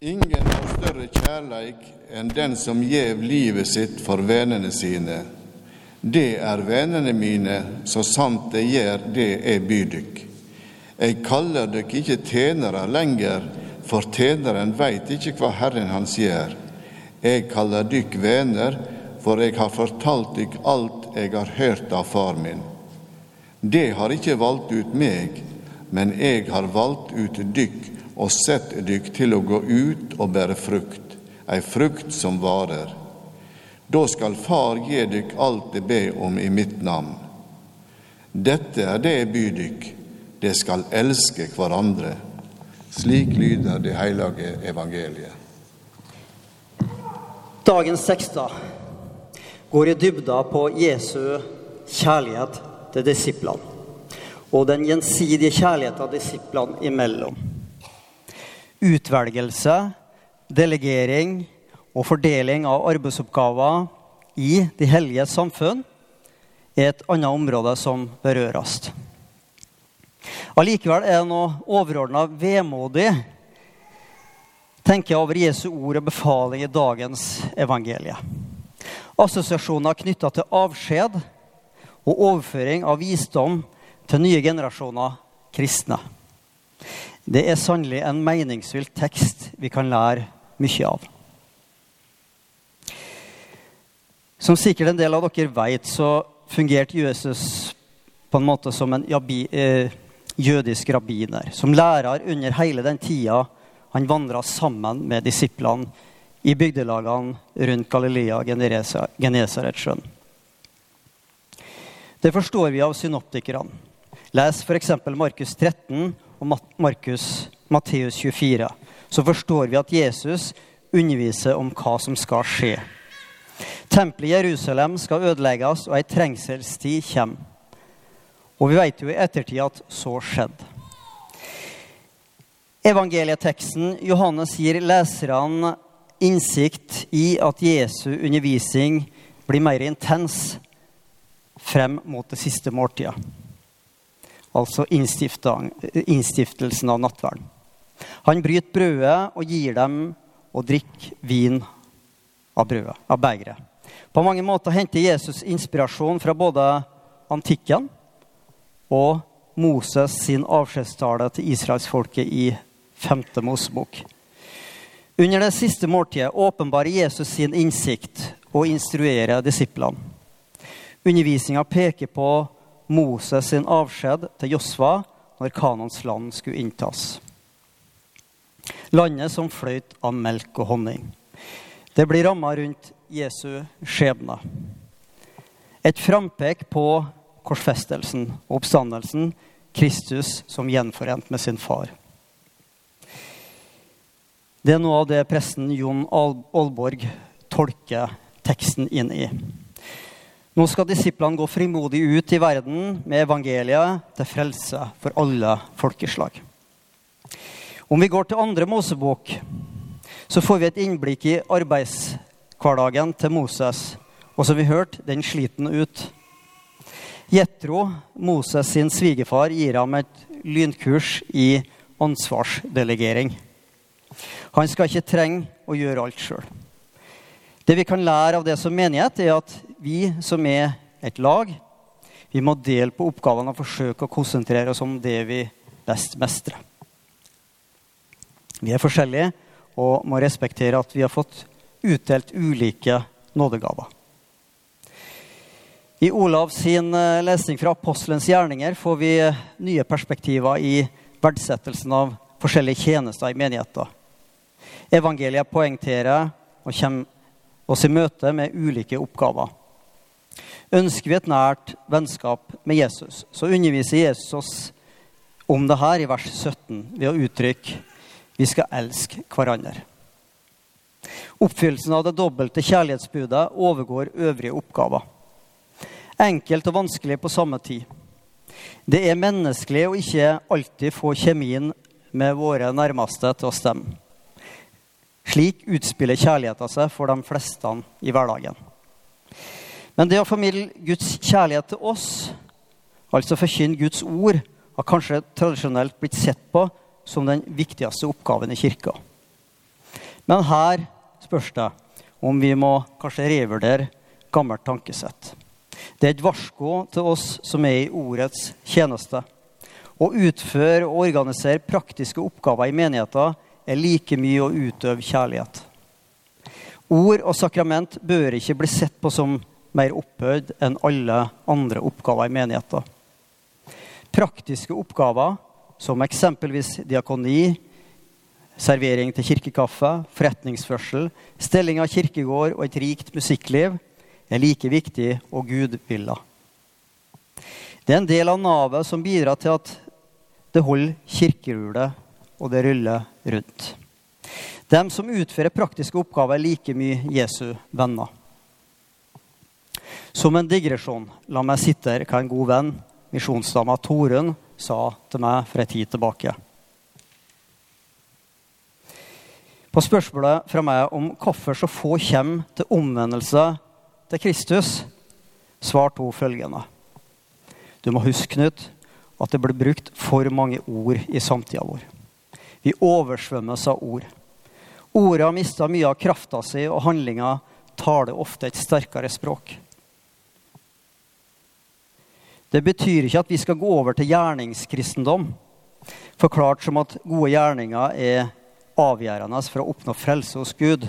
Ingen har større kjærleik enn den som gjev livet sitt for vennene sine. Det er vennene mine, så sant de gjør det jeg byr dykk. Jeg kaller dykk ikke tjenere lenger, for tjeneren veit ikke hva Herren hans gjør. Jeg kaller dykk venner, for jeg har fortalt dykk alt jeg har hørt av far min. Det har ikke valgt ut meg, men jeg har valgt ut dykk og sett dykk til å gå ut og bære frukt, ei frukt som varer. Da skal Far gi dykk alt det ber om i mitt navn. Dette er det jeg byr dykk, det skal elske hverandre. Slik lyder det hellige evangeliet. Dagens tekster går i dybda på Jesu kjærlighet til disiplene og den gjensidige kjærligheten disiplene imellom. Utvelgelse, delegering og fordeling av arbeidsoppgaver i de hellige samfunn er et annet område som berøres. Allikevel er det noe overordna vemodig tenker jeg over Jesu ord og befaling i dagens evangelie. Assosiasjoner knytta til avskjed og overføring av visdom til nye generasjoner kristne. Det er sannelig en meningsfylt tekst vi kan lære mye av. Som sikkert en del av dere vet, så fungerte Jesus på en måte som en eh, jødisk rabbiner. Som lærer under hele den tida han vandra sammen med disiplene i bygdelagene rundt Galilea Genesaretsjøen. Det forstår vi av synoptikerne. Les f.eks. Markus 13 og Markus Matteus 24. Så forstår vi at Jesus underviser om hva som skal skje. Tempelet i Jerusalem skal ødelegges, og ei trengselstid kommer. Og vi vet jo i ettertid at så skjedde. Evangelieteksten Johannes gir leserne innsikt i at Jesu undervisning blir mer intens frem mot det siste måltidet. Altså innstiftelsen av nattverden. Han bryter brødet og gir dem å drikke vin av brødet, av begeret. På mange måter henter Jesus inspirasjon fra både antikken og Moses sin avskjedstale til israelsfolket i 5. Mosebok. Under det siste måltidet åpenbarer Jesus sin innsikt og instruerer disiplene. Undervisninga peker på Moses sin avskjed til Josva når Kanons land skulle inntas. Landet som fløyt av melk og honning. Det blir ramma rundt Jesu skjebne. Et frampek på korsfestelsen og oppstandelsen, Kristus som gjenforent med sin far. Det er noe av det presten Jon Aalborg tolker teksten inn i. Nå skal disiplene gå frimodig ut i verden med evangeliet til frelse for alle folkeslag. Om vi går til andre Mosebok, så får vi et innblikk i arbeidshverdagen til Moses. Og som vi hørte, den sliter han ut. Jetro, Moses sin svigerfar, gir ham et lynkurs i ansvarsdelegering. Han skal ikke trenge å gjøre alt sjøl. Det vi kan lære av det som menighet, er at vi som er et lag, vi må dele på oppgavene og forsøke å konsentrere oss om det vi best mestrer. Vi er forskjellige og må respektere at vi har fått utdelt ulike nådegaver. I Olav sin eh, lesning fra apostelens gjerninger får vi nye perspektiver i verdsettelsen av forskjellige tjenester i menigheter. Evangeliet poengterer og kommer oss i møte med ulike oppgaver. Ønsker vi et nært vennskap med Jesus, så underviser Jesus oss om det her i vers 17 ved å uttrykke vi skal elske hverandre. Oppfyllelsen av det dobbelte kjærlighetsbudet overgår øvrige oppgaver. Enkelt og vanskelig på samme tid. Det er menneskelig å ikke alltid få kjemien med våre nærmeste til å stemme. Slik utspiller kjærligheten seg for de fleste i hverdagen. Men det å formidle Guds kjærlighet til oss, altså forkynne Guds ord, har kanskje tradisjonelt blitt sett på som den viktigste oppgaven i kirka. Men her spørs det om vi må kanskje revurdere gammelt tankesett. Det er et varsko til oss som er i ordets tjeneste. Å utføre og organisere praktiske oppgaver i menigheten er like mye å utøve kjærlighet. Ord og sakrament bør ikke bli sett på som mer opphøyd enn alle andre oppgaver i menigheten. Praktiske oppgaver som eksempelvis diakoni, servering til kirkekaffe, forretningsførsel, stelling av kirkegård og et rikt musikkliv er like viktig og gudvilla. Det er en del av navet som bidrar til at det holder kirkerullet og det ruller rundt. De som utfører praktiske oppgaver, er like mye Jesu venner. Som en digresjon, la meg sitte her hva en god venn, misjonsdama Torunn, sa til meg for en tid tilbake. På spørsmålet fra meg om hvorfor så få kommer til omvendelse til Kristus, svarte hun følgende. Du må huske, Knut, at det blir brukt for mange ord i samtida vår. Vi oversvømmes av ord. Orda mister mye av krafta si, og handlinga taler ofte et sterkere språk. Det betyr ikke at vi skal gå over til gjerningskristendom, forklart som at gode gjerninger er avgjørende for å oppnå frelse hos Gud.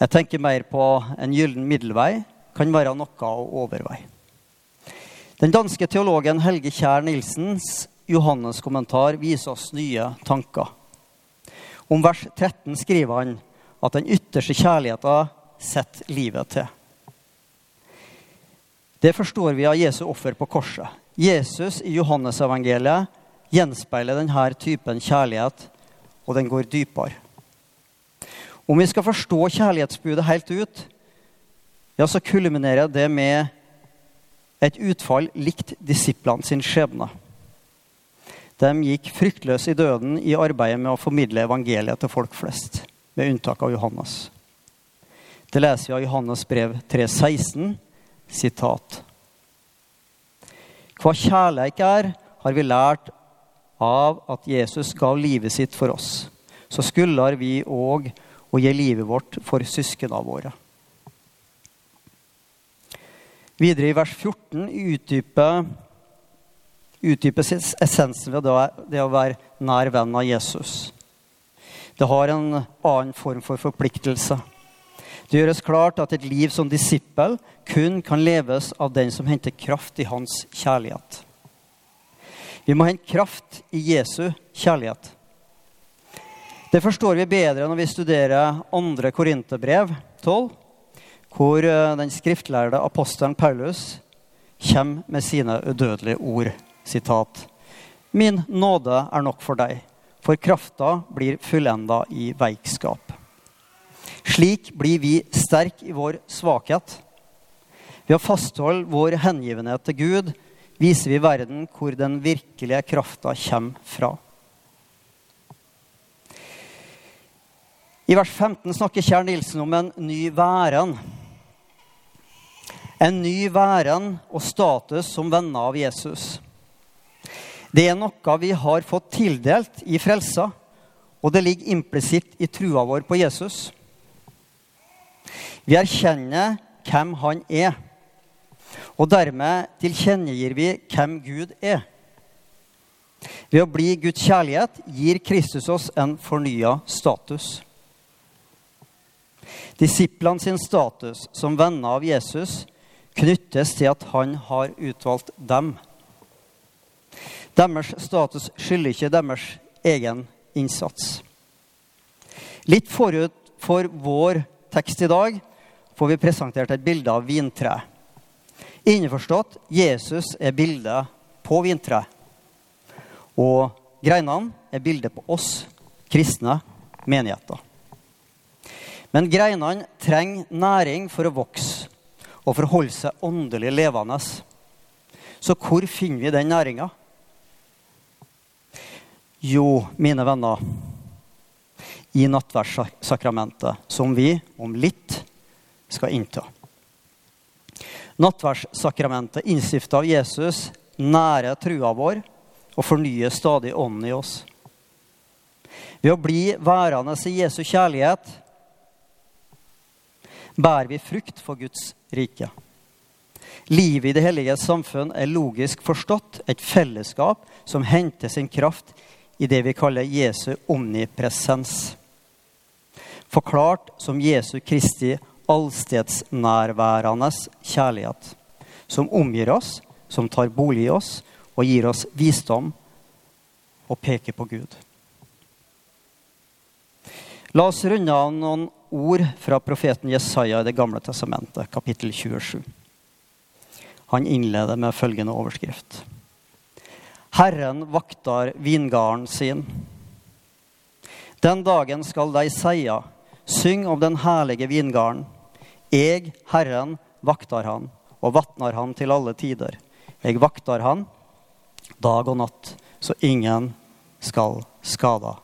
Jeg tenker mer på en gyllen middelvei kan være noe å overveie. Den danske teologen Helge Kjær Nilsens Johannes-kommentar viser oss nye tanker. Om vers 13 skriver han at den ytterste kjærligheten setter livet til. Det forstår vi av Jesu offer på korset. Jesus i Johannesevangeliet gjenspeiler denne typen kjærlighet, og den går dypere. Om vi skal forstå kjærlighetsbudet helt ut, ja, så kulminerer det med et utfall likt disiplene sin skjebne. De gikk fryktløse i døden i arbeidet med å formidle evangeliet til folk flest, med unntak av Johannes. Det leser vi av Johannes brev 3,16, sitat. Hva kjærleik er, har vi lært av at Jesus gav livet sitt for oss. Så skulle vi òg å gi livet vårt for søsknene våre. Videre i vers 14 utdyper utdyper essensen ved det å være nær venn av Jesus. Det har en annen form for forpliktelse. Det gjøres klart at et liv som disippel kun kan leves av den som henter kraft i hans kjærlighet. Vi må hente kraft i Jesu kjærlighet. Det forstår vi bedre når vi studerer andre Korinterbrev 12, hvor eh, den skriftlærde apostelen Paulus kommer med sine udødelige ord sitat, Min nåde er nok for deg, for krafta blir fullenda i veikskap. Slik blir vi sterk i vår svakhet. Ved å fastholde vår hengivenhet til Gud viser vi verden hvor den virkelige krafta kommer fra. I vers 15 snakker Kjær Nilsen om en ny væren. En ny væren og status som venner av Jesus. Det er noe vi har fått tildelt i frelsa, og det ligger implisitt i trua vår på Jesus. Vi erkjenner hvem han er, og dermed tilkjennegir vi hvem Gud er. Ved å bli Guds kjærlighet gir Kristus oss en fornya status. Disiplene sin status som venner av Jesus knyttes til at han har utvalgt dem. Deres status skylder ikke deres egen innsats. Litt forut for vår tekst i dag får vi presentert et bilde av vintre. Innforstått Jesus er bildet på vintre. Og greinene er bildet på oss kristne menigheter. Men greinene trenger næring for å vokse og for å holde seg åndelig levende. Så hvor finner vi den næringa? Jo, mine venner, i nattverdssakramentet, som vi om litt skal innta. Nattverdssakramentet innstifta av Jesus nærer trua vår og fornyer stadig ånden i oss. Ved å bli værende i Jesu kjærlighet bærer vi frukt for Guds rike. Livet i det hellige samfunn er logisk forstått et fellesskap som henter sin kraft i det vi kaller Jesu omnipresens. Forklart som Jesu Kristi allstedsnærværende kjærlighet, som omgir oss, som tar bolig i oss og gir oss visdom og peker på Gud. La oss runde av noen ord fra profeten Jesaja i Det gamle testamentet, kapittel 27. Han innleder med følgende overskrift. Herren vaktar vingarden sin. Den dagen skal de seia, syng om den herlige vingarden. Eg, Herren, vaktar han, og vatnar han til alle tider. Eg vaktar han dag og natt, så ingen skal skada